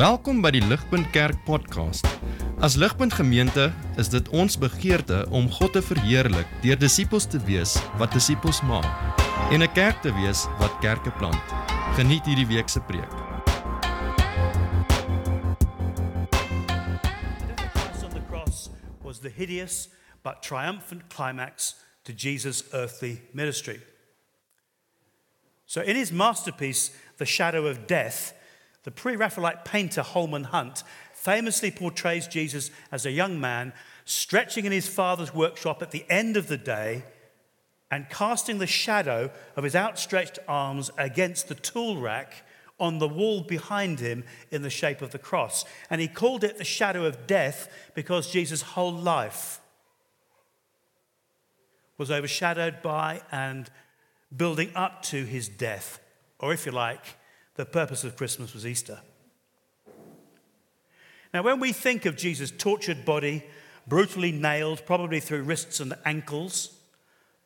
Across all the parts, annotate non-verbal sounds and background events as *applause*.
Welkom by die Ligpunt Kerk podcast. As Ligpunt Gemeente is dit ons begeerte om God te verheerlik deur disippels te wees wat disippels maak en 'n kerk te wees wat kerke plant. Geniet hierdie week se preek. death on the cross was the hideous but triumphant climax to Jesus' earthly ministry. So, in his masterpiece, The Shadow of Death, the pre Raphaelite painter Holman Hunt famously portrays Jesus as a young man stretching in his father's workshop at the end of the day and casting the shadow of his outstretched arms against the tool rack on the wall behind him in the shape of the cross. And he called it the shadow of death because Jesus' whole life was overshadowed by and building up to his death. Or, if you like, the purpose of Christmas was Easter. Now, when we think of Jesus' tortured body, brutally nailed, probably through wrists and ankles,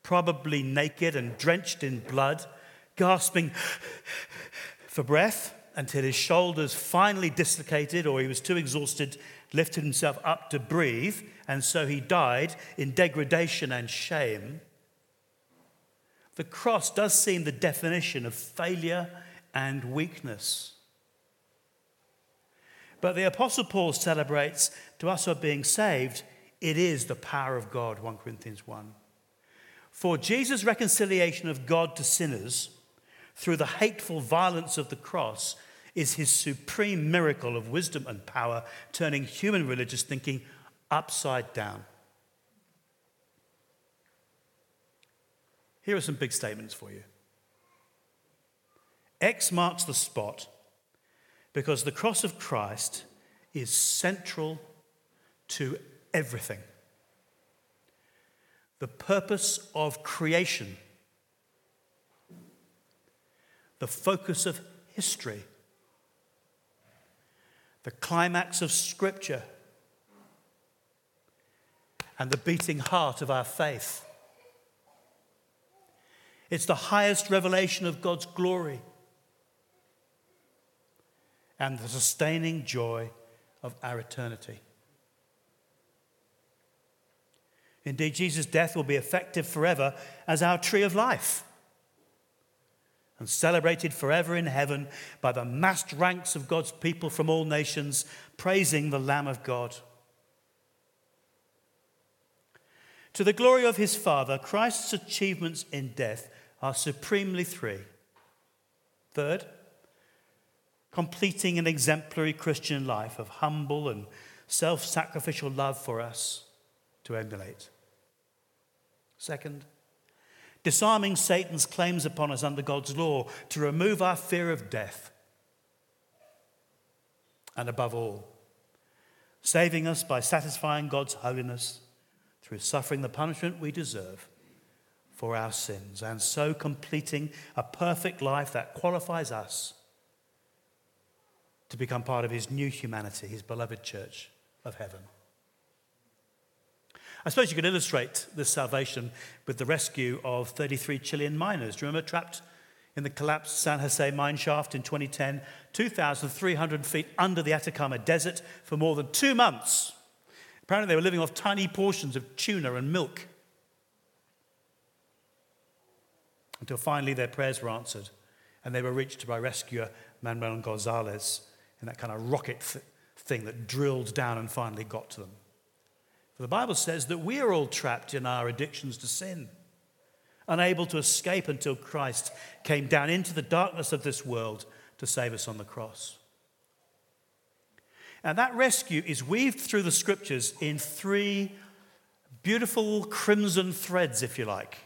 probably naked and drenched in blood, gasping for breath until his shoulders finally dislocated or he was too exhausted, lifted himself up to breathe, and so he died in degradation and shame. The cross does seem the definition of failure and weakness. But the Apostle Paul celebrates to us who are being saved, it is the power of God, 1 Corinthians 1. For Jesus' reconciliation of God to sinners through the hateful violence of the cross is his supreme miracle of wisdom and power, turning human religious thinking upside down. Here are some big statements for you. X marks the spot because the cross of Christ is central to everything. The purpose of creation, the focus of history, the climax of Scripture, and the beating heart of our faith. It's the highest revelation of God's glory and the sustaining joy of our eternity. Indeed, Jesus' death will be effective forever as our tree of life and celebrated forever in heaven by the massed ranks of God's people from all nations, praising the Lamb of God. To the glory of his Father, Christ's achievements in death are supremely three. Third, completing an exemplary Christian life of humble and self sacrificial love for us to emulate. Second, disarming Satan's claims upon us under God's law to remove our fear of death. And above all, saving us by satisfying God's holiness through suffering the punishment we deserve for our sins, and so completing a perfect life that qualifies us to become part of his new humanity, his beloved church of heaven. I suppose you could illustrate this salvation with the rescue of 33 Chilean miners. Do you remember trapped in the collapsed San Jose mine shaft in 2010, 2,300 feet under the Atacama Desert for more than two months? Apparently, they were living off tiny portions of tuna and milk until finally their prayers were answered and they were reached by rescuer Manuel Gonzalez in that kind of rocket th- thing that drilled down and finally got to them. For the Bible says that we are all trapped in our addictions to sin, unable to escape until Christ came down into the darkness of this world to save us on the cross. And that rescue is weaved through the scriptures in three beautiful crimson threads, if you like.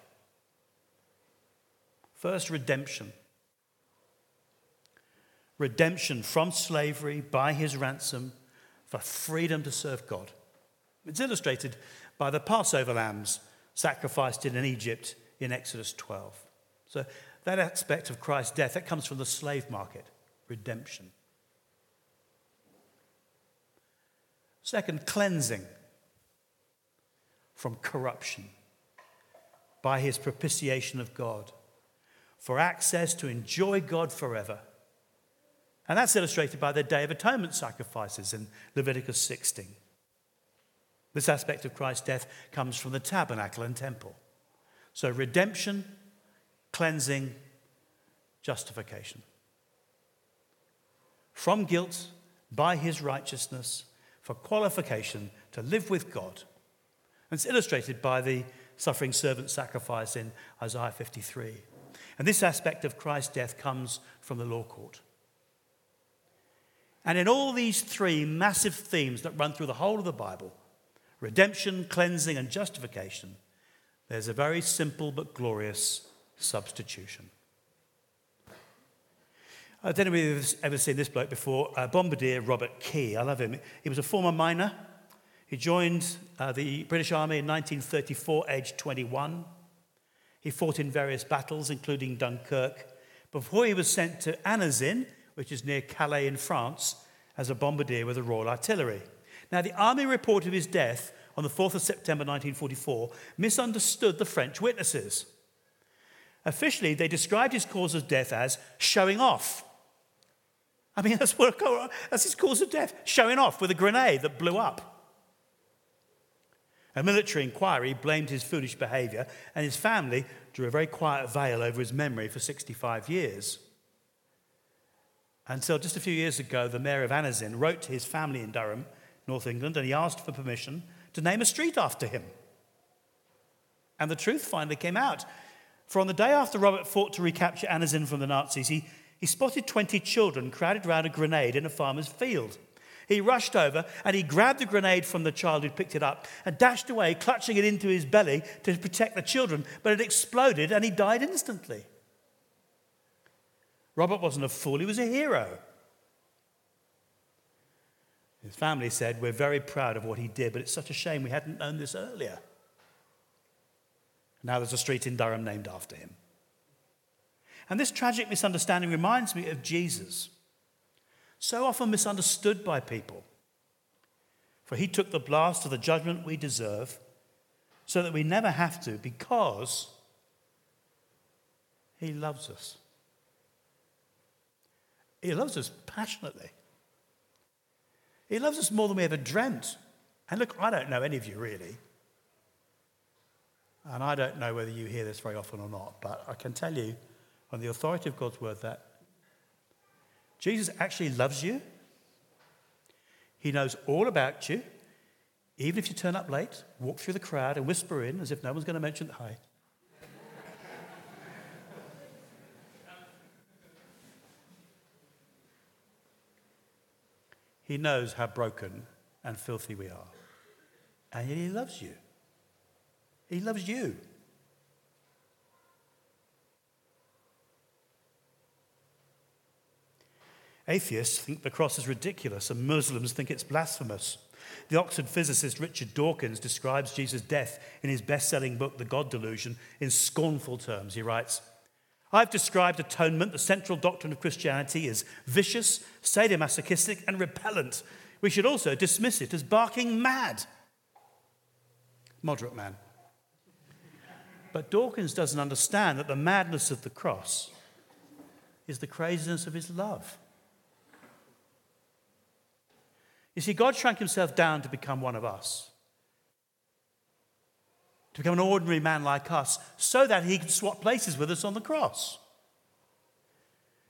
First, redemption. Redemption from slavery by his ransom for freedom to serve God. It's illustrated by the Passover lambs sacrificed in Egypt in Exodus 12. So, that aspect of Christ's death, that comes from the slave market, redemption. Second, cleansing from corruption by his propitiation of God for access to enjoy God forever And that's illustrated by the Day of Atonement sacrifices in Leviticus 16. This aspect of Christ's death comes from the tabernacle and temple. So, redemption, cleansing, justification. From guilt, by his righteousness, for qualification to live with God. And it's illustrated by the suffering servant sacrifice in Isaiah 53. And this aspect of Christ's death comes from the law court. And in all these three massive themes that run through the whole of the Bible redemption, cleansing, and justification there's a very simple but glorious substitution. I don't know if you've ever seen this bloke before, uh, Bombardier Robert Key. I love him. He was a former miner. He joined uh, the British Army in 1934, aged 21. He fought in various battles, including Dunkirk, before he was sent to Anzin, which is near Calais in France, as a bombardier with the Royal Artillery. Now, the army report of his death on the 4th of September 1944 misunderstood the French witnesses. Officially, they described his cause of death as showing off. I mean, *laughs* that's, what, that's his cause of death showing off with a grenade that blew up. A military inquiry blamed his foolish behavior, and his family drew a very quiet veil over his memory for 65 years. Until just a few years ago, the mayor of Anzin wrote to his family in Durham, North England, and he asked for permission to name a street after him. And the truth finally came out. For on the day after Robert fought to recapture Anzin from the Nazis, he, he spotted 20 children crowded round a grenade in a farmer's field. He rushed over and he grabbed the grenade from the child who picked it up and dashed away, clutching it into his belly to protect the children, but it exploded and he died instantly. Robert wasn't a fool, he was a hero. His family said, We're very proud of what he did, but it's such a shame we hadn't known this earlier. Now there's a street in Durham named after him. And this tragic misunderstanding reminds me of Jesus, so often misunderstood by people. For he took the blast of the judgment we deserve so that we never have to because he loves us. He loves us passionately. He loves us more than we ever dreamt. And look, I don't know any of you really. And I don't know whether you hear this very often or not, but I can tell you on the authority of God's word that Jesus actually loves you. He knows all about you. Even if you turn up late, walk through the crowd and whisper in as if no one's going to mention hi. He knows how broken and filthy we are. And yet He loves you. He loves you. Atheists think the cross is ridiculous, and Muslims think it's blasphemous. The Oxford physicist Richard Dawkins describes Jesus' death in his best selling book, The God Delusion, in scornful terms. He writes, I've described atonement, the central doctrine of Christianity, as vicious, sadomasochistic, and repellent. We should also dismiss it as barking mad. Moderate man. But Dawkins doesn't understand that the madness of the cross is the craziness of his love. You see, God shrank himself down to become one of us to become an ordinary man like us so that he could swap places with us on the cross.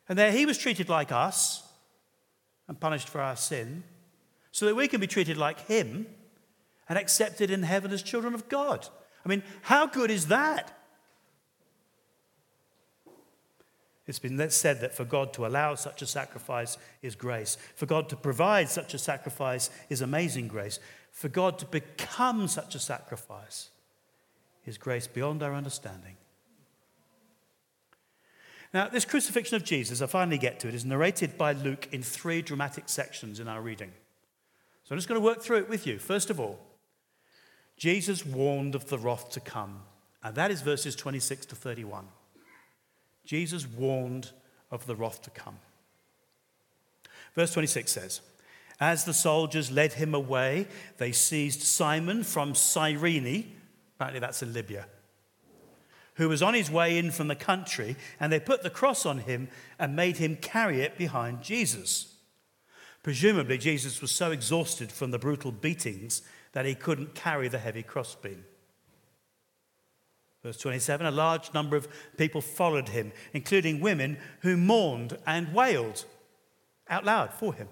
And there he was treated like us and punished for our sin so that we can be treated like him and accepted in heaven as children of God. I mean, how good is that? It's been said that for God to allow such a sacrifice is grace. For God to provide such a sacrifice is amazing grace. For God to become such a sacrifice his grace beyond our understanding. Now, this crucifixion of Jesus, I finally get to it, is narrated by Luke in three dramatic sections in our reading. So I'm just going to work through it with you. First of all, Jesus warned of the wrath to come, and that is verses 26 to 31. Jesus warned of the wrath to come. Verse 26 says, As the soldiers led him away, they seized Simon from Cyrene Apparently, that's in Libya. who was on his way in from the country, and they put the cross on him and made him carry it behind Jesus. Presumably, Jesus was so exhausted from the brutal beatings that he couldn't carry the heavy crossbeam. Verse 27 A large number of people followed him, including women who mourned and wailed out loud for him.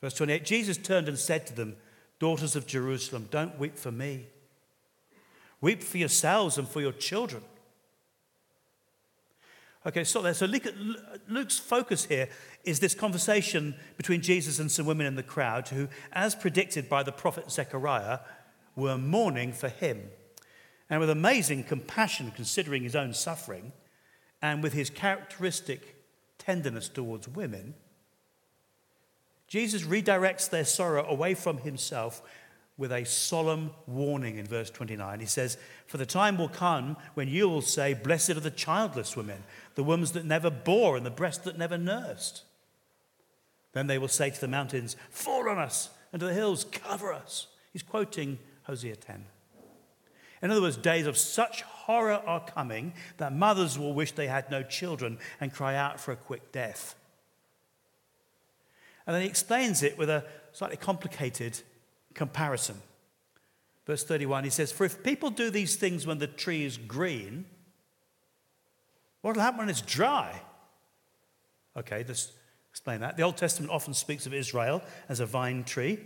Verse 28 Jesus turned and said to them, Daughters of Jerusalem, don't weep for me. Weep for yourselves and for your children. Okay, so there. So Luke's focus here is this conversation between Jesus and some women in the crowd who, as predicted by the prophet Zechariah, were mourning for him. And with amazing compassion, considering his own suffering, and with his characteristic tenderness towards women, Jesus redirects their sorrow away from himself with a solemn warning in verse 29. He says, For the time will come when you will say, Blessed are the childless women, the wombs that never bore, and the breast that never nursed. Then they will say to the mountains, Fall on us, and to the hills, cover us. He's quoting Hosea 10. In other words, days of such horror are coming that mothers will wish they had no children and cry out for a quick death. And then he explains it with a slightly complicated comparison. Verse 31, he says, For if people do these things when the tree is green, what will happen when it's dry? Okay, let's explain that. The Old Testament often speaks of Israel as a vine tree.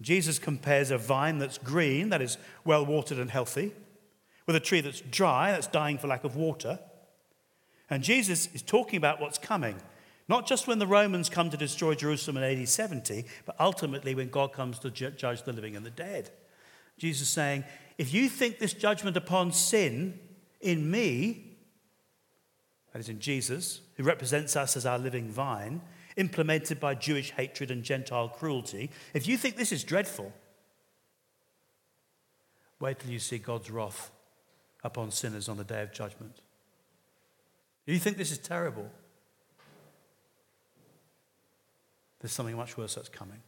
Jesus compares a vine that's green, that is well watered and healthy, with a tree that's dry, that's dying for lack of water. And Jesus is talking about what's coming. Not just when the Romans come to destroy Jerusalem in AD 70, but ultimately when God comes to ju- judge the living and the dead. Jesus saying, if you think this judgment upon sin in me, that is in Jesus, who represents us as our living vine, implemented by Jewish hatred and Gentile cruelty, if you think this is dreadful, wait till you see God's wrath upon sinners on the day of judgment. If you think this is terrible, there's something much worse that's coming.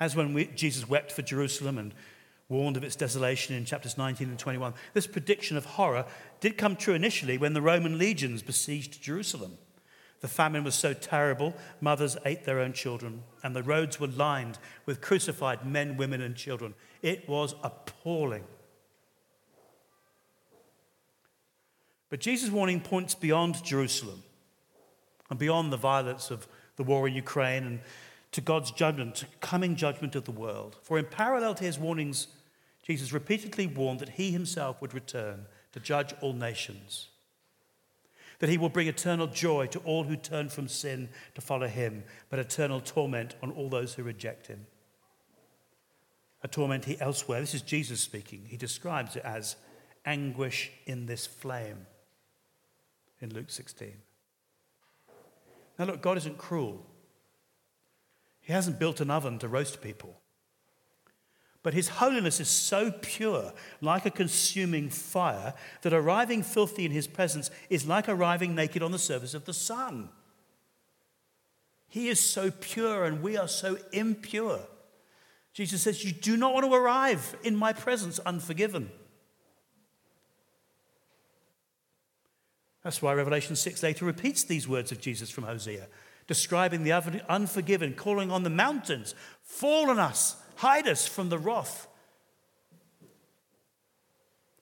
As when we, Jesus wept for Jerusalem and warned of its desolation in chapters 19 and 21, this prediction of horror did come true initially when the Roman legions besieged Jerusalem. The famine was so terrible, mothers ate their own children, and the roads were lined with crucified men, women, and children. It was appalling. But Jesus' warning points beyond Jerusalem and beyond the violence of the war in Ukraine and to God's judgment, to coming judgment of the world. For in parallel to his warnings, Jesus repeatedly warned that he himself would return to judge all nations, that he will bring eternal joy to all who turn from sin to follow him, but eternal torment on all those who reject him. A torment he elsewhere, this is Jesus speaking, he describes it as anguish in this flame in Luke 16. Now, look, God isn't cruel. He hasn't built an oven to roast people. But his holiness is so pure, like a consuming fire, that arriving filthy in his presence is like arriving naked on the surface of the sun. He is so pure, and we are so impure. Jesus says, You do not want to arrive in my presence unforgiven. That's why Revelation 6 later repeats these words of Jesus from Hosea, describing the unforgiven, calling on the mountains, Fall on us, hide us from the wrath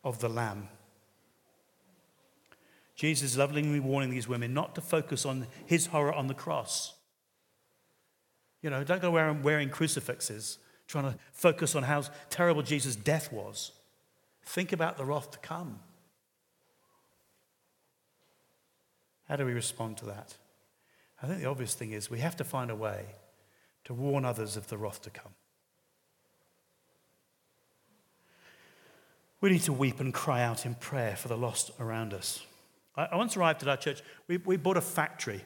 of the Lamb. Jesus is lovingly warning these women not to focus on his horror on the cross. You know, don't go around wearing crucifixes, trying to focus on how terrible Jesus' death was. Think about the wrath to come. How do we respond to that? I think the obvious thing is we have to find a way to warn others of the wrath to come. We need to weep and cry out in prayer for the lost around us. I, once arrived at our church. We, we bought a factory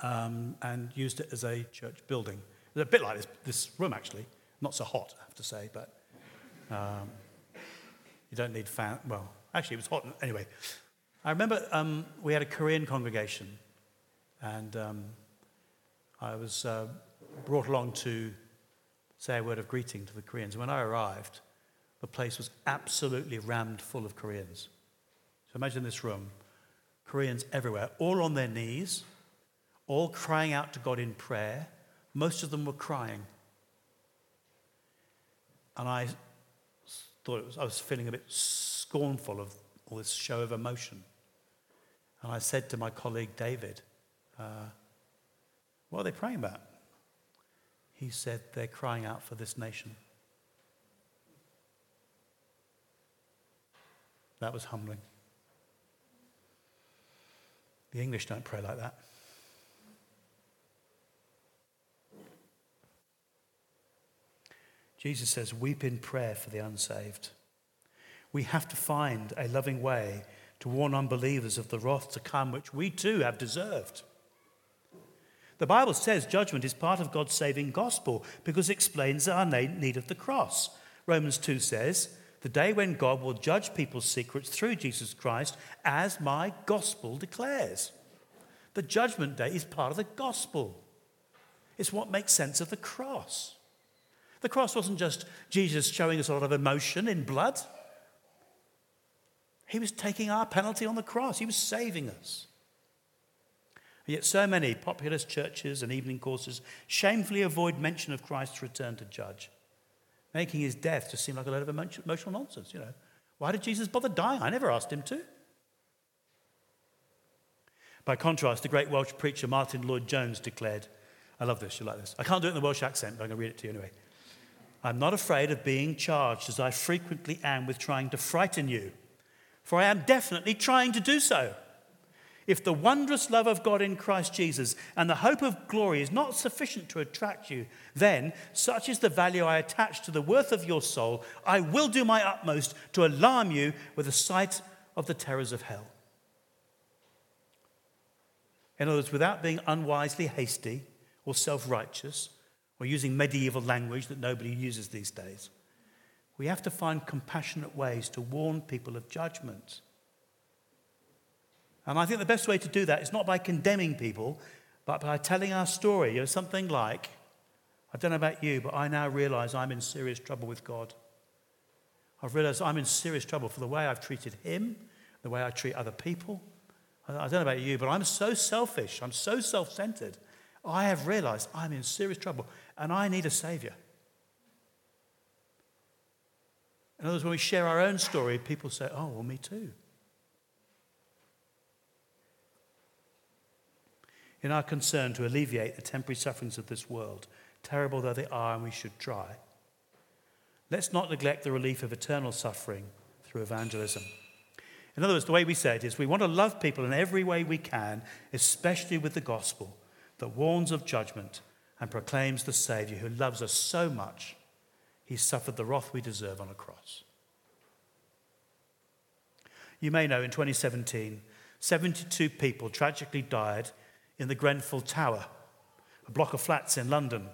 um, and used it as a church building. It's a bit like this, this room, actually. Not so hot, I have to say, but um, you don't need fan. Well, actually, it was hot. Anyway, I remember um, we had a Korean congregation, and um, I was uh, brought along to say a word of greeting to the Koreans. When I arrived, the place was absolutely rammed full of Koreans. So imagine this room Koreans everywhere, all on their knees, all crying out to God in prayer. Most of them were crying. And I thought was, I was feeling a bit scornful of all this show of emotion. And I said to my colleague David, uh, What are they praying about? He said, They're crying out for this nation. That was humbling. The English don't pray like that. Jesus says, Weep in prayer for the unsaved. We have to find a loving way to warn unbelievers of the wrath to come, which we too have deserved. The Bible says judgment is part of God's saving gospel because it explains our need of the cross. Romans 2 says, The day when God will judge people's secrets through Jesus Christ, as my gospel declares. The judgment day is part of the gospel, it's what makes sense of the cross. The cross wasn't just Jesus showing us a lot of emotion in blood. He was taking our penalty on the cross. He was saving us. And yet, so many populist churches and evening courses shamefully avoid mention of Christ's return to judge, making his death just seem like a load of emotional nonsense. You know, why did Jesus bother dying? I never asked him to. By contrast, the great Welsh preacher Martyn Lloyd-Jones declared, I love this, you like this. I can't do it in the Welsh accent, but I'm going to read it to you anyway. I'm not afraid of being charged, as I frequently am, with trying to frighten you, for I am definitely trying to do so. If the wondrous love of God in Christ Jesus and the hope of glory is not sufficient to attract you, then, such is the value I attach to the worth of your soul, I will do my utmost to alarm you with the sight of the terrors of hell. In other words, without being unwisely hasty or self righteous, or using medieval language that nobody uses these days. We have to find compassionate ways to warn people of judgment. And I think the best way to do that is not by condemning people, but by telling our story. You know, something like, I don't know about you, but I now realize I'm in serious trouble with God. I've realized I'm in serious trouble for the way I've treated Him, the way I treat other people. I don't know about you, but I'm so selfish, I'm so self centered. I have realized I'm in serious trouble and I need a Savior. In other words, when we share our own story, people say, Oh, well, me too. In our concern to alleviate the temporary sufferings of this world, terrible though they are, and we should try, let's not neglect the relief of eternal suffering through evangelism. In other words, the way we say it is we want to love people in every way we can, especially with the gospel that warns of judgment and proclaims the Savior who loves us so much, he suffered the wrath we deserve on a cross. You may know in 2017, 72 people tragically died in the Grenfell Tower, a block of flats in London,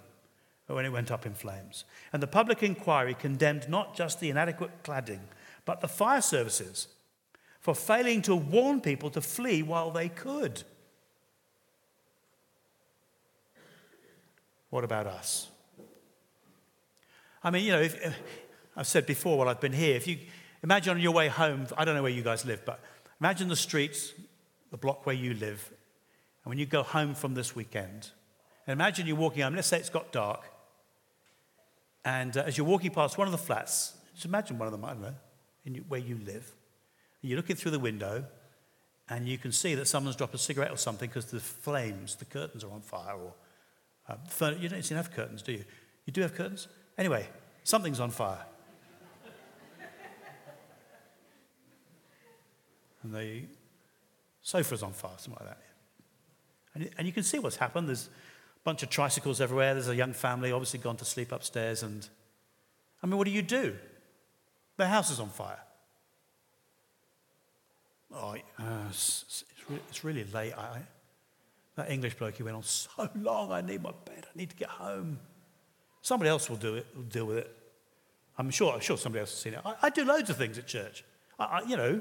when it went up in flames. And the public inquiry condemned not just the inadequate cladding, but the fire services for failing to warn people to flee while they could. What about us? I mean, you know, if, I've said before while I've been here, if you imagine on your way home, I don't know where you guys live, but imagine the streets, the block where you live, and when you go home from this weekend, and imagine you're walking home, let's say it's got dark, and uh, as you're walking past one of the flats, just imagine one of them, I don't know, where you live, and you're looking through the window, and you can see that someone's dropped a cigarette or something because the flames, the curtains are on fire, or um, you don't have curtains, do you? You do have curtains? Anyway, something's on fire. and the sofa's on fire, something like that. And, and you can see what's happened. There's a bunch of tricycles everywhere. There's a young family, obviously gone to sleep upstairs. And I mean, what do you do? The house is on fire. Oh, uh, it's, it's, really late. I, that English bloke, he went on so long, I need my bed, I need to get home. Somebody else will do it, will deal with it. I'm sure, I'm sure somebody else has seen it. I, I do loads of things at church. I, I, you know,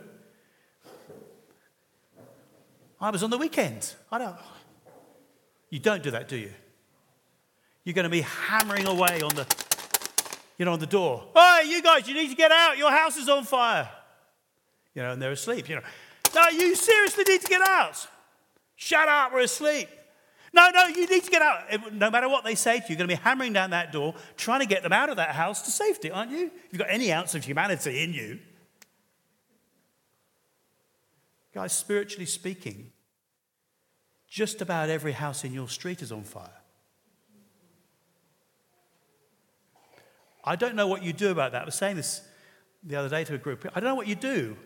I was on the weekend. I don't. You don't do that, do you? You're going to be hammering away on the you know, on the door. Hey, you guys, you need to get out. Your house is on fire. You know, and they're asleep. You know, no, you seriously need to get out. Shut up, we're asleep. No, no, you need to get out. No matter what they say to you, you're going to be hammering down that door, trying to get them out of that house to safety, aren't you? If you've got any ounce of humanity in you. Guys, spiritually speaking, just about every house in your street is on fire. I don't know what you do about that. I was saying this the other day to a group. I don't know what you do.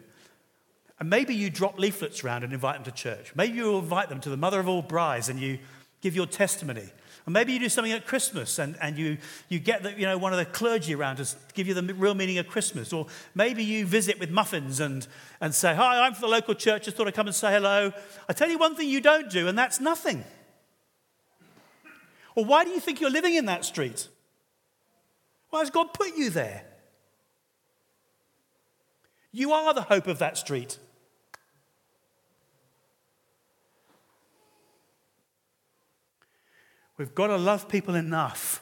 And maybe you drop leaflets around and invite them to church. Maybe you invite them to the mother of all brides and you give your testimony. Or maybe you do something at Christmas and, and you, you get the, you know, one of the clergy around to give you the real meaning of Christmas. Or maybe you visit with muffins and, and say, Hi, I'm from the local church, just thought I'd come and say hello. I tell you one thing you don't do, and that's nothing. Or why do you think you're living in that street? Why has God put you there? You are the hope of that street. We've got to love people enough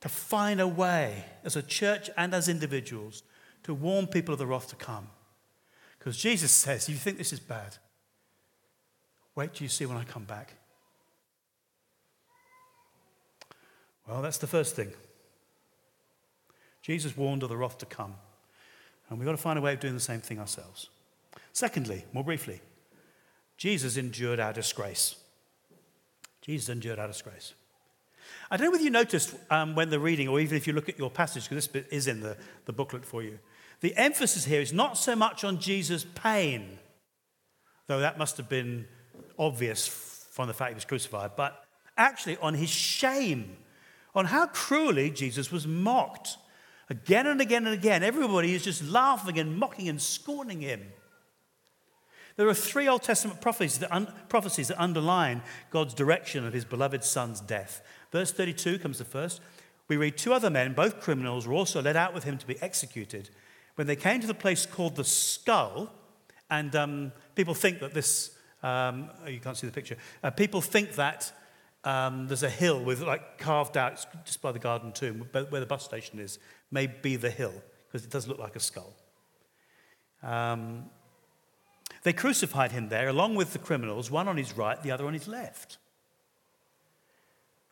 to find a way as a church and as individuals to warn people of the wrath to come. Because Jesus says, if you think this is bad, wait till you see when I come back. Well, that's the first thing. Jesus warned of the wrath to come. And we've got to find a way of doing the same thing ourselves. Secondly, more briefly, Jesus endured our disgrace. Jesus endured our disgrace. I don't know whether you noticed um, when the reading, or even if you look at your passage, because this bit is in the, the booklet for you, the emphasis here is not so much on Jesus' pain, though that must have been obvious from the fact he was crucified, but actually on his shame, on how cruelly Jesus was mocked. Again and again and again, everybody is just laughing and mocking and scorning him. There are three Old Testament prophecies that, un- prophecies that underline God's direction of his beloved son's death. Verse 32 comes the first. We read two other men, both criminals, were also led out with him to be executed. When they came to the place called the skull, and um, people think that this, um, oh, you can't see the picture, uh, people think that um, there's a hill with like carved out just by the garden tomb where the bus station is, may be the hill because it does look like a skull. Um, they crucified him there along with the criminals, one on his right, the other on his left.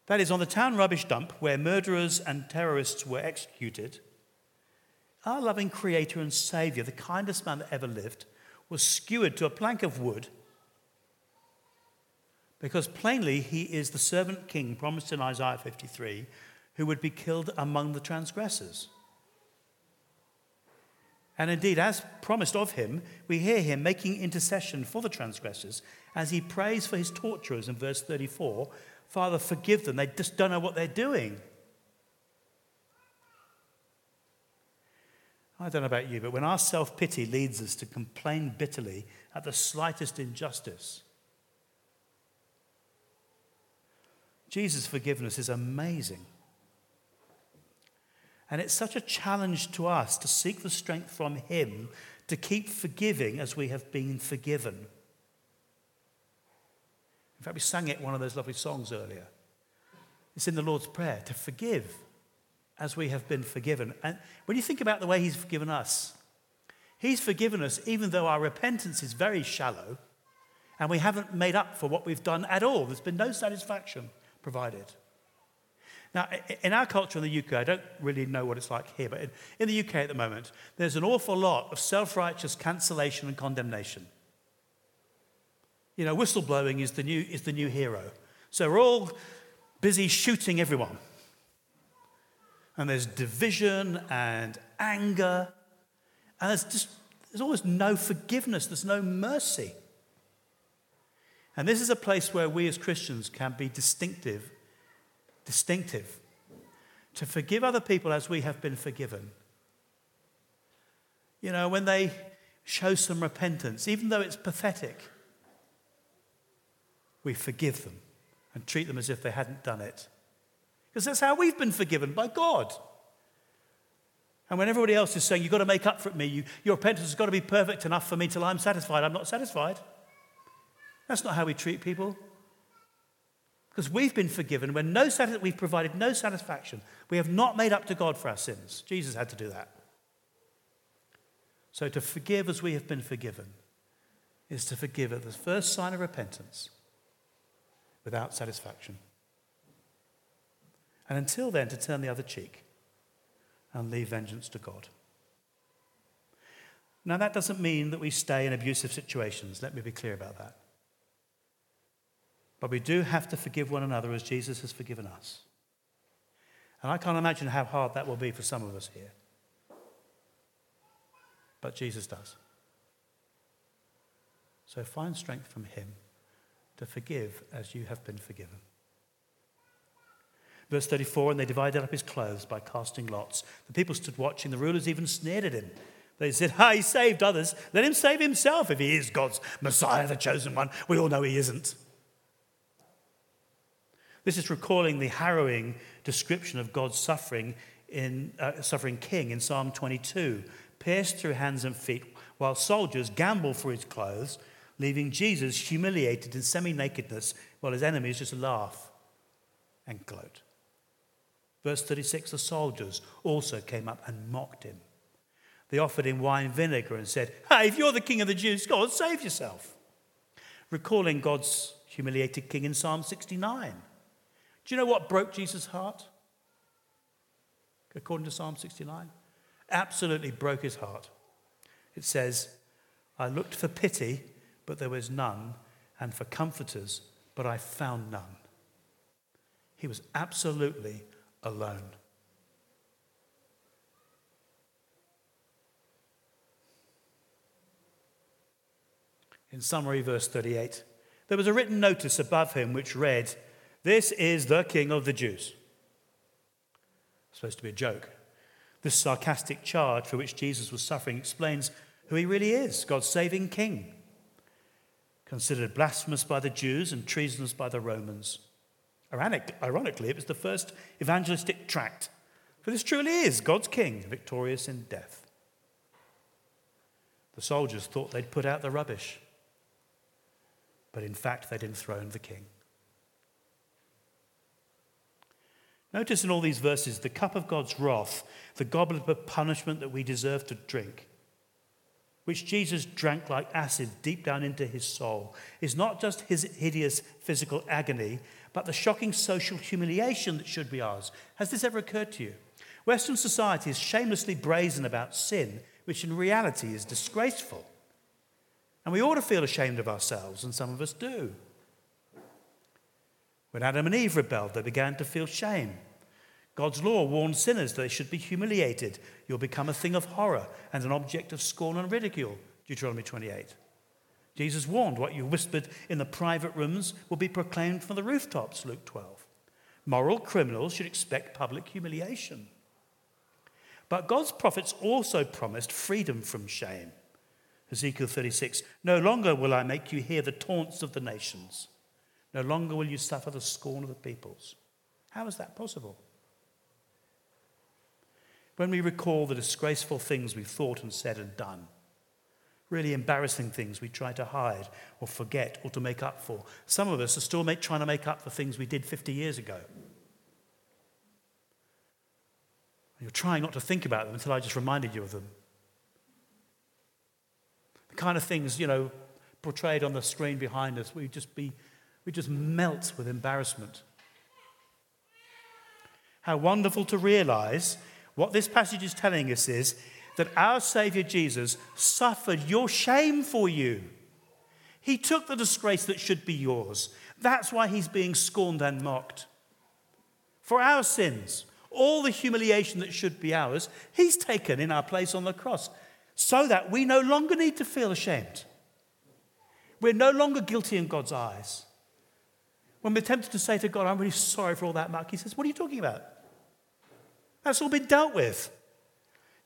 That is, on the town rubbish dump where murderers and terrorists were executed, our loving Creator and Saviour, the kindest man that ever lived, was skewered to a plank of wood because plainly he is the servant king promised in Isaiah 53 who would be killed among the transgressors. And indeed, as promised of him, we hear him making intercession for the transgressors as he prays for his torturers in verse 34 Father, forgive them. They just don't know what they're doing. I don't know about you, but when our self pity leads us to complain bitterly at the slightest injustice, Jesus' forgiveness is amazing. And it's such a challenge to us to seek the strength from Him to keep forgiving as we have been forgiven. In fact, we sang it one of those lovely songs earlier. It's in the Lord's Prayer to forgive as we have been forgiven. And when you think about the way He's forgiven us, He's forgiven us even though our repentance is very shallow and we haven't made up for what we've done at all. There's been no satisfaction provided. Now, in our culture in the UK, I don't really know what it's like here, but in the UK at the moment, there's an awful lot of self righteous cancellation and condemnation. You know, whistleblowing is the, new, is the new hero. So we're all busy shooting everyone. And there's division and anger, and there's just there's almost no forgiveness, there's no mercy. And this is a place where we as Christians can be distinctive distinctive. To forgive other people as we have been forgiven. You know, when they show some repentance, even though it's pathetic, we forgive them and treat them as if they hadn't done it. Because that's how we've been forgiven by God. And when everybody else is saying, You've got to make up for me, you, your repentance has got to be perfect enough for me till I'm satisfied, I'm not satisfied. That's not how we treat people. Because we've been forgiven when no satis- we've provided no satisfaction. We have not made up to God for our sins. Jesus had to do that. So to forgive as we have been forgiven is to forgive at the first sign of repentance without satisfaction. And until then, to turn the other cheek and leave vengeance to God. Now, that doesn't mean that we stay in abusive situations. Let me be clear about that. But we do have to forgive one another as Jesus has forgiven us. And I can't imagine how hard that will be for some of us here. But Jesus does. So find strength from Him to forgive as you have been forgiven. Verse 34 And they divided up his clothes by casting lots. The people stood watching. The rulers even sneered at him. They said, Ah, he saved others. Let him save himself if he is God's Messiah, the chosen one. We all know he isn't. This is recalling the harrowing description of God's suffering, in, uh, suffering king in Psalm 22, pierced through hands and feet, while soldiers gamble for his clothes, leaving Jesus humiliated in semi nakedness, while his enemies just laugh and gloat. Verse 36 the soldiers also came up and mocked him. They offered him wine vinegar and said, Hey, if you're the king of the Jews, God, save yourself. Recalling God's humiliated king in Psalm 69. Do you know what broke Jesus' heart? According to Psalm 69, absolutely broke his heart. It says, I looked for pity, but there was none, and for comforters, but I found none. He was absolutely alone. In summary, verse 38, there was a written notice above him which read, this is the King of the Jews. It's Supposed to be a joke. This sarcastic charge for which Jesus was suffering explains who he really is God's saving King. Considered blasphemous by the Jews and treasonous by the Romans. Ironically, it was the first evangelistic tract, for this truly is God's King, victorious in death. The soldiers thought they'd put out the rubbish, but in fact, they'd enthroned the King. Notice in all these verses the cup of God's wrath, the goblet of punishment that we deserve to drink, which Jesus drank like acid deep down into his soul, is not just his hideous physical agony, but the shocking social humiliation that should be ours. Has this ever occurred to you? Western society is shamelessly brazen about sin, which in reality is disgraceful. And we ought to feel ashamed of ourselves, and some of us do. When Adam and Eve rebelled, they began to feel shame. God's law warned sinners that they should be humiliated. You'll become a thing of horror and an object of scorn and ridicule. Deuteronomy 28. Jesus warned what you whispered in the private rooms will be proclaimed from the rooftops, Luke 12. Moral criminals should expect public humiliation. But God's prophets also promised freedom from shame. Ezekiel 36 No longer will I make you hear the taunts of the nations. No longer will you suffer the scorn of the peoples. How is that possible? When we recall the disgraceful things we've thought and said and done, really embarrassing things we try to hide or forget or to make up for, some of us are still make, trying to make up for things we did 50 years ago. You're trying not to think about them until I just reminded you of them. The kind of things, you know, portrayed on the screen behind us, we just be we just melt with embarrassment. How wonderful to realize what this passage is telling us is that our Savior Jesus suffered your shame for you. He took the disgrace that should be yours. That's why he's being scorned and mocked. For our sins, all the humiliation that should be ours, he's taken in our place on the cross so that we no longer need to feel ashamed. We're no longer guilty in God's eyes. When we're tempted to say to God, I'm really sorry for all that muck, he says, What are you talking about? That's all been dealt with.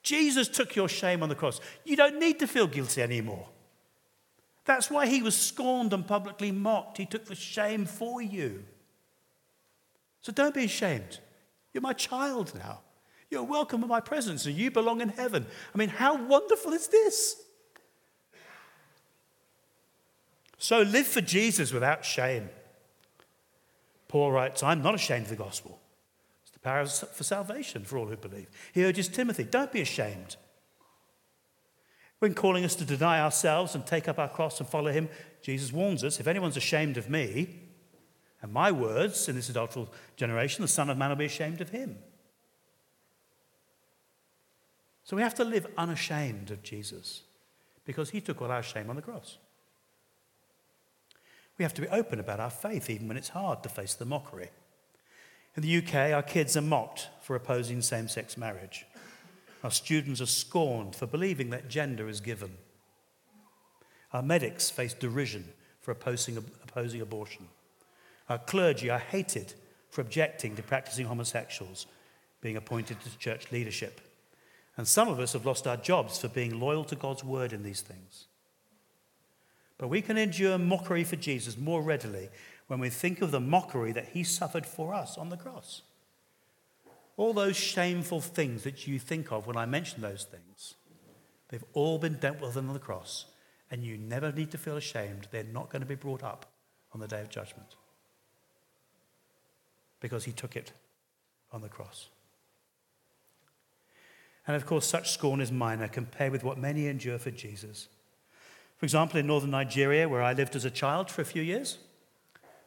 Jesus took your shame on the cross. You don't need to feel guilty anymore. That's why he was scorned and publicly mocked. He took the shame for you. So don't be ashamed. You're my child now. You're welcome in my presence and you belong in heaven. I mean, how wonderful is this? So live for Jesus without shame. Paul writes, I'm not ashamed of the gospel. The power for salvation for all who believe. He urges Timothy, don't be ashamed. When calling us to deny ourselves and take up our cross and follow him, Jesus warns us if anyone's ashamed of me and my words in this adulterous generation, the Son of Man will be ashamed of him. So we have to live unashamed of Jesus because he took all our shame on the cross. We have to be open about our faith, even when it's hard to face the mockery. In the UK, our kids are mocked for opposing same sex marriage. Our students are scorned for believing that gender is given. Our medics face derision for opposing, opposing abortion. Our clergy are hated for objecting to practicing homosexuals being appointed to church leadership. And some of us have lost our jobs for being loyal to God's word in these things. But we can endure mockery for Jesus more readily when we think of the mockery that he suffered for us on the cross. All those shameful things that you think of when I mention those things, they've all been dealt with on the cross, and you never need to feel ashamed. They're not going to be brought up on the day of judgment because he took it on the cross. And of course, such scorn is minor compared with what many endure for Jesus. For example, in northern Nigeria, where I lived as a child for a few years,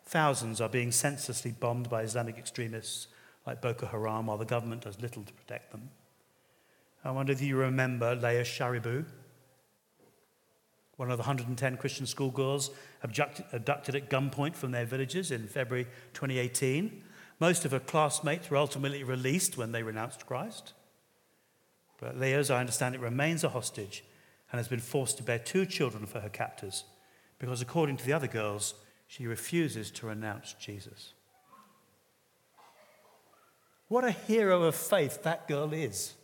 thousands are being senselessly bombed by Islamic extremists like Boko Haram while the government does little to protect them. I wonder if you remember Leah Sharibu, one of the 110 Christian schoolgirls abducted at gunpoint from their villages in February 2018. Most of her classmates were ultimately released when they renounced Christ. But Leah, as I understand it, remains a hostage and has been forced to bear two children for her captors because, according to the other girls, she refuses to renounce Jesus. What a hero of faith that girl is.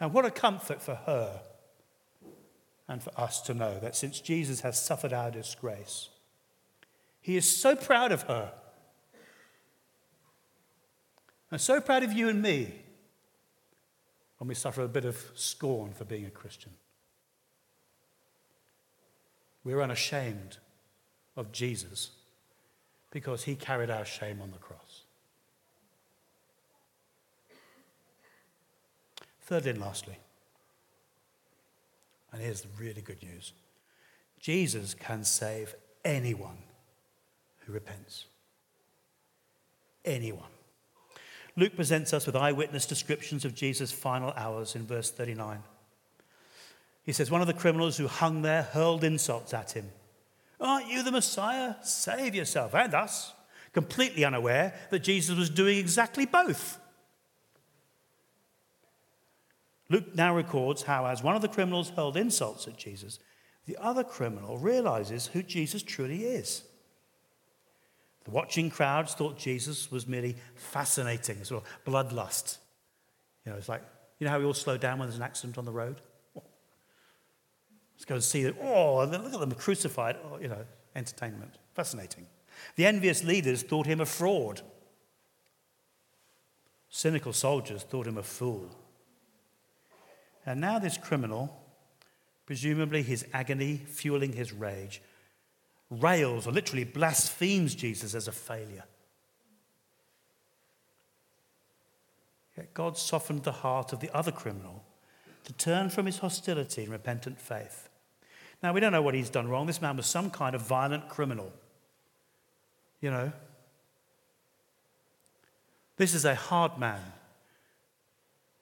And what a comfort for her and for us to know that since Jesus has suffered our disgrace, he is so proud of her. And so proud of you and me when we suffer a bit of scorn for being a Christian. We're unashamed of Jesus because he carried our shame on the cross. Thirdly and lastly, and here's the really good news Jesus can save anyone who repents. Anyone. Luke presents us with eyewitness descriptions of Jesus' final hours in verse 39. He says, One of the criminals who hung there hurled insults at him. Aren't you the Messiah? Save yourself and us. Completely unaware that Jesus was doing exactly both. Luke now records how, as one of the criminals hurled insults at Jesus, the other criminal realizes who Jesus truly is. The watching crowds thought Jesus was merely fascinating, sort of bloodlust. You know, it's like, you know how we all slow down when there's an accident on the road? Let's go and see it. Oh, look at them crucified. Oh, you know, entertainment. Fascinating. The envious leaders thought him a fraud. Cynical soldiers thought him a fool. And now this criminal, presumably his agony fueling his rage, rails or literally blasphemes Jesus as a failure. Yet God softened the heart of the other criminal to turn from his hostility and repentant faith. Now, we don't know what he's done wrong. This man was some kind of violent criminal. You know, this is a hard man.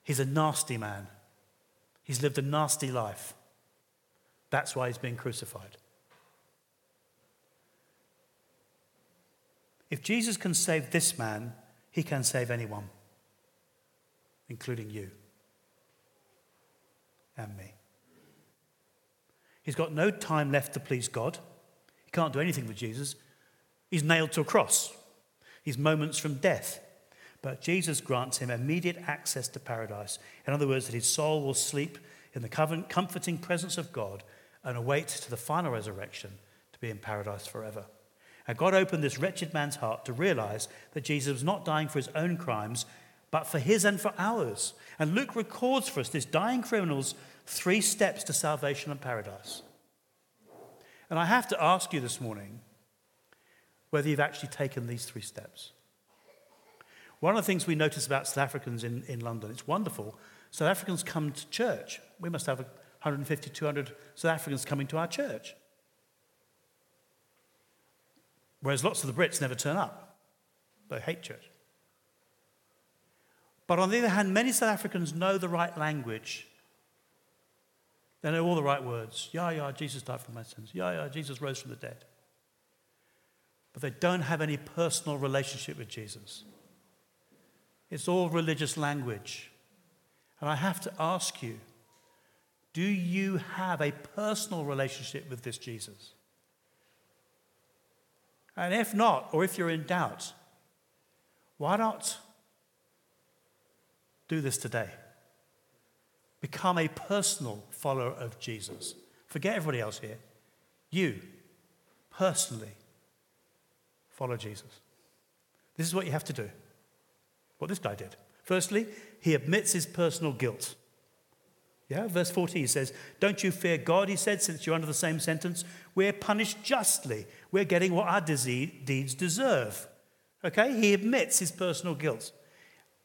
He's a nasty man. He's lived a nasty life. That's why he's being crucified. If Jesus can save this man, he can save anyone, including you and me. He's got no time left to please God. He can't do anything for Jesus. He's nailed to a cross. He's moments from death. But Jesus grants him immediate access to paradise. In other words, that his soul will sleep in the comforting presence of God and await to the final resurrection to be in paradise forever. And God opened this wretched man's heart to realize that Jesus was not dying for his own crimes, but for his and for ours. And Luke records for us this dying criminal's three steps to salvation and paradise. And I have to ask you this morning whether you've actually taken these three steps. One of the things we notice about South Africans in, in London, it's wonderful. South Africans come to church. We must have 150, 200 South Africans coming to our church. Whereas lots of the Brits never turn up. They hate church. But on the other hand, many South Africans know the right language. They know all the right words. Yeah, yeah, Jesus died for my sins. Yeah, yeah, Jesus rose from the dead. But they don't have any personal relationship with Jesus. It's all religious language. And I have to ask you do you have a personal relationship with this Jesus? And if not, or if you're in doubt, why not do this today? Become a personal follower of Jesus. Forget everybody else here. You, personally, follow Jesus. This is what you have to do. What this guy did. Firstly, he admits his personal guilt. Yeah, verse 14 he says, Don't you fear God, he said, since you're under the same sentence. We're punished justly. We're getting what our deeds deserve. Okay? He admits his personal guilt.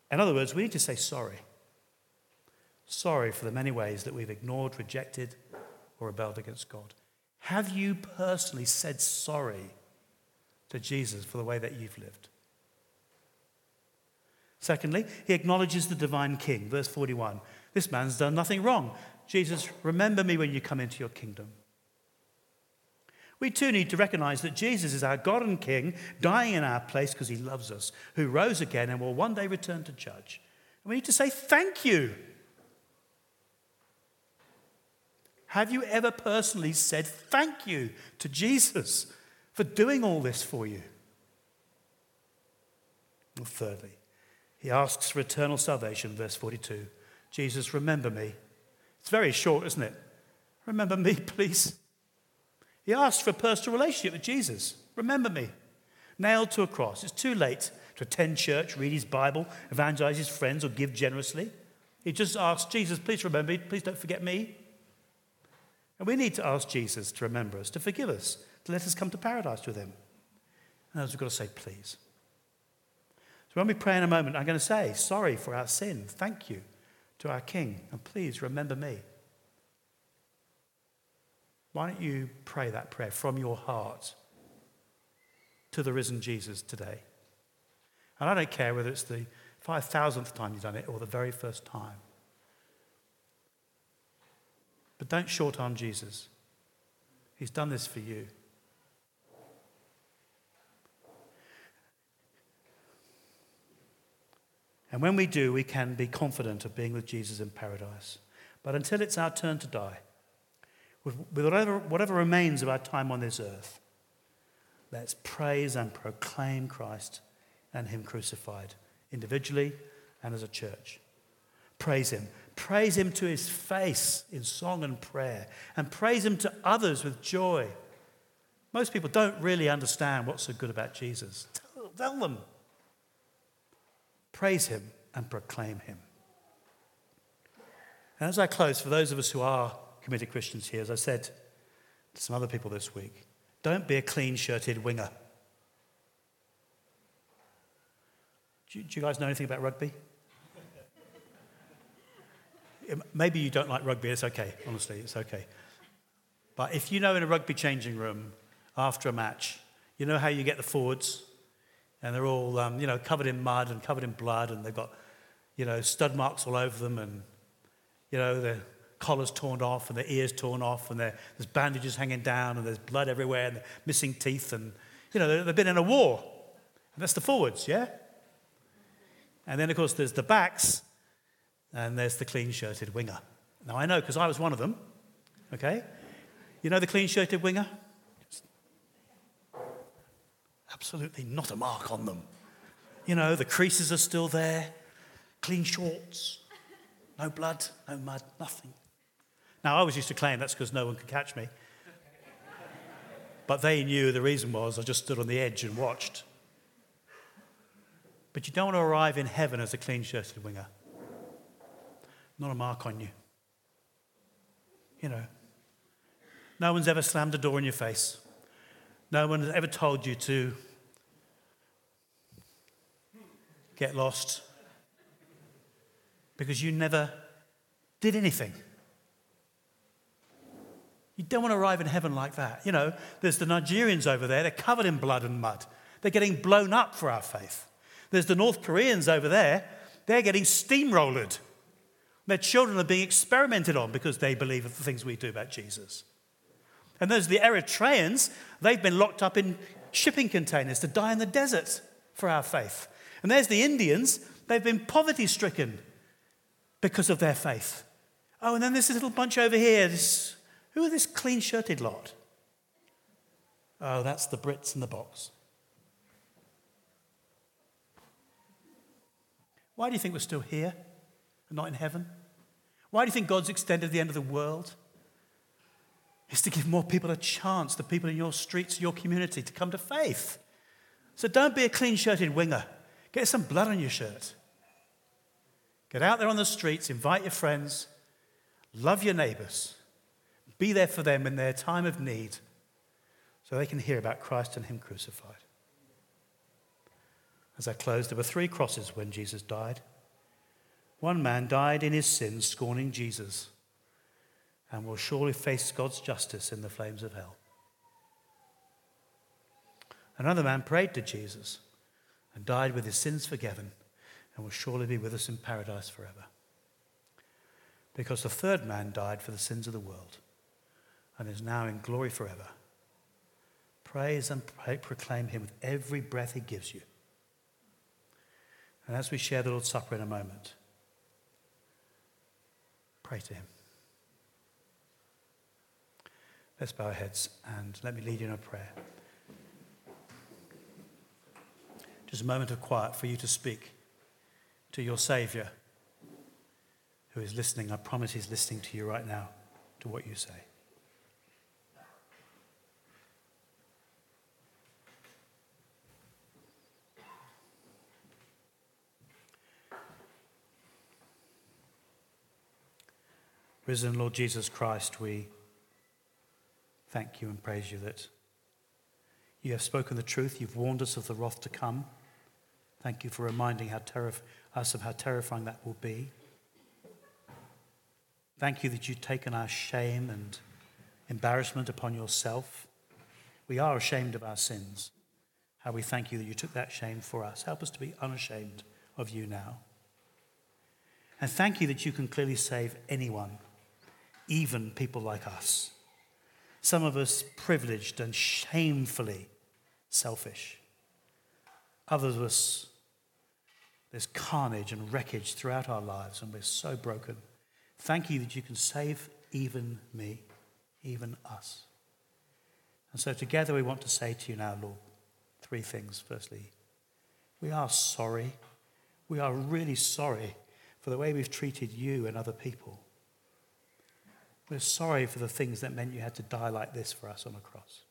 In other words, we need to say sorry. Sorry for the many ways that we've ignored, rejected, or rebelled against God. Have you personally said sorry to Jesus for the way that you've lived? Secondly, he acknowledges the divine king. Verse 41 This man's done nothing wrong. Jesus, remember me when you come into your kingdom. We too need to recognize that Jesus is our God and King, dying in our place because he loves us, who rose again and will one day return to judge. And we need to say thank you. Have you ever personally said thank you to Jesus for doing all this for you? Thirdly, he asks for eternal salvation, verse 42. Jesus, remember me. It's very short, isn't it? Remember me, *laughs* please. He asked for a personal relationship with Jesus. Remember me. Nailed to a cross. It's too late to attend church, read his Bible, evangelize his friends, or give generously. He just asks, Jesus, please remember me. Please don't forget me. And we need to ask Jesus to remember us, to forgive us, to let us come to paradise with him. And as we've got to say, please. So when we pray in a moment, I'm going to say, sorry for our sin. Thank you to our King. And please remember me. Why don't you pray that prayer from your heart to the risen Jesus today? And I don't care whether it's the 5,000th time you've done it or the very first time. But don't short arm Jesus. He's done this for you. And when we do, we can be confident of being with Jesus in paradise. But until it's our turn to die, with, whatever, whatever remains of our time on this earth, let's praise and proclaim Christ and Him crucified, individually and as a church. Praise Him. Praise Him to His face in song and prayer, and praise Him to others with joy. Most people don't really understand what's so good about Jesus. Tell, tell them. Praise Him and proclaim Him. And as I close, for those of us who are committed Christians here, as I said to some other people this week, don't be a clean shirted winger. Do you, do you guys know anything about rugby? *laughs* Maybe you don't like rugby, it's okay, honestly, it's okay. But if you know in a rugby changing room after a match, you know how you get the forwards, and they're all, um, you know, covered in mud and covered in blood, and they've got, you know, stud marks all over them, and, you know, their collars torn off, and their ears torn off, and there's bandages hanging down, and there's blood everywhere, and missing teeth, and, you know, they've been in a war. And that's the forwards, yeah? And then, of course, there's the backs, and there's the clean shirted winger. Now, I know because I was one of them, okay? You know the clean shirted winger? Absolutely not a mark on them. You know, the creases are still there, clean shorts, no blood, no mud, nothing. Now, I was used to claim that's because no one could catch me. But they knew the reason was I just stood on the edge and watched. But you don't want to arrive in heaven as a clean shirted winger. Not a mark on you. You know, no one's ever slammed a door in your face. No one has ever told you to get lost because you never did anything. You don't want to arrive in heaven like that. You know, there's the Nigerians over there, they're covered in blood and mud. They're getting blown up for our faith. There's the North Koreans over there, they're getting steamrolled. Their children are being experimented on because they believe the things we do about Jesus. And there's the Eritreans, they've been locked up in shipping containers to die in the desert for our faith. And there's the Indians, they've been poverty stricken because of their faith. Oh, and then there's this little bunch over here, this who are this clean shirted lot? Oh, that's the Brits in the box. Why do you think we're still here and not in heaven? Why do you think God's extended the end of the world? It's to give more people a chance, the people in your streets, your community, to come to faith. So don't be a clean shirted winger. Get some blood on your shirt. Get out there on the streets, invite your friends, love your neighbors. Be there for them in their time of need so they can hear about Christ and Him crucified. As I close, there were three crosses when Jesus died. One man died in his sins, scorning Jesus, and will surely face God's justice in the flames of hell. Another man prayed to Jesus and died with his sins forgiven and will surely be with us in paradise forever. Because the third man died for the sins of the world and is now in glory forever. Praise and proclaim him with every breath he gives you. And as we share the Lord's Supper in a moment, pray to him. Let's bow our heads and let me lead you in a prayer. Just a moment of quiet for you to speak to your Savior who is listening. I promise he's listening to you right now, to what you say. Risen Lord Jesus Christ, we thank you and praise you that you have spoken the truth. You've warned us of the wrath to come. Thank you for reminding terif- us of how terrifying that will be. Thank you that you've taken our shame and embarrassment upon yourself. We are ashamed of our sins. How we thank you that you took that shame for us. Help us to be unashamed of you now. And thank you that you can clearly save anyone even people like us. Some of us privileged and shamefully selfish. Others of us, there's carnage and wreckage throughout our lives, and we're so broken. Thank you that you can save even me, even us. And so together we want to say to you now, Lord, three things. Firstly, we are sorry. We are really sorry for the way we've treated you and other people. We're sorry for the things that meant you had to die like this for us on a cross.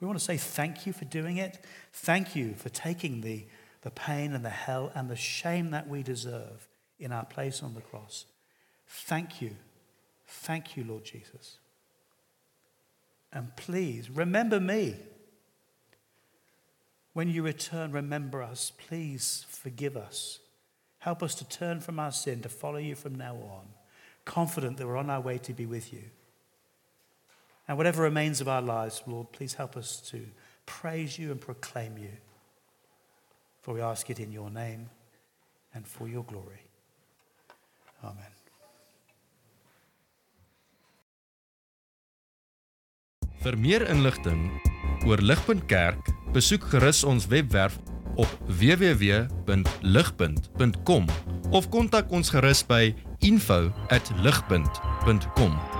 We want to say thank you for doing it. Thank you for taking the, the pain and the hell and the shame that we deserve in our place on the cross. Thank you. Thank you, Lord Jesus. And please remember me. When you return, remember us. Please forgive us. Help us to turn from our sin, to follow you from now on confident that we're on our way to be with you. And whatever remains of our lives, Lord, please help us to praise you and proclaim you. For we ask it in your name and for your glory. Amen. Vir meer inligting oor Ligpunt Kerk, besoek gerus ons webwerf op www.ligpunt.com of kontak ons gerus by info@ligpunt.com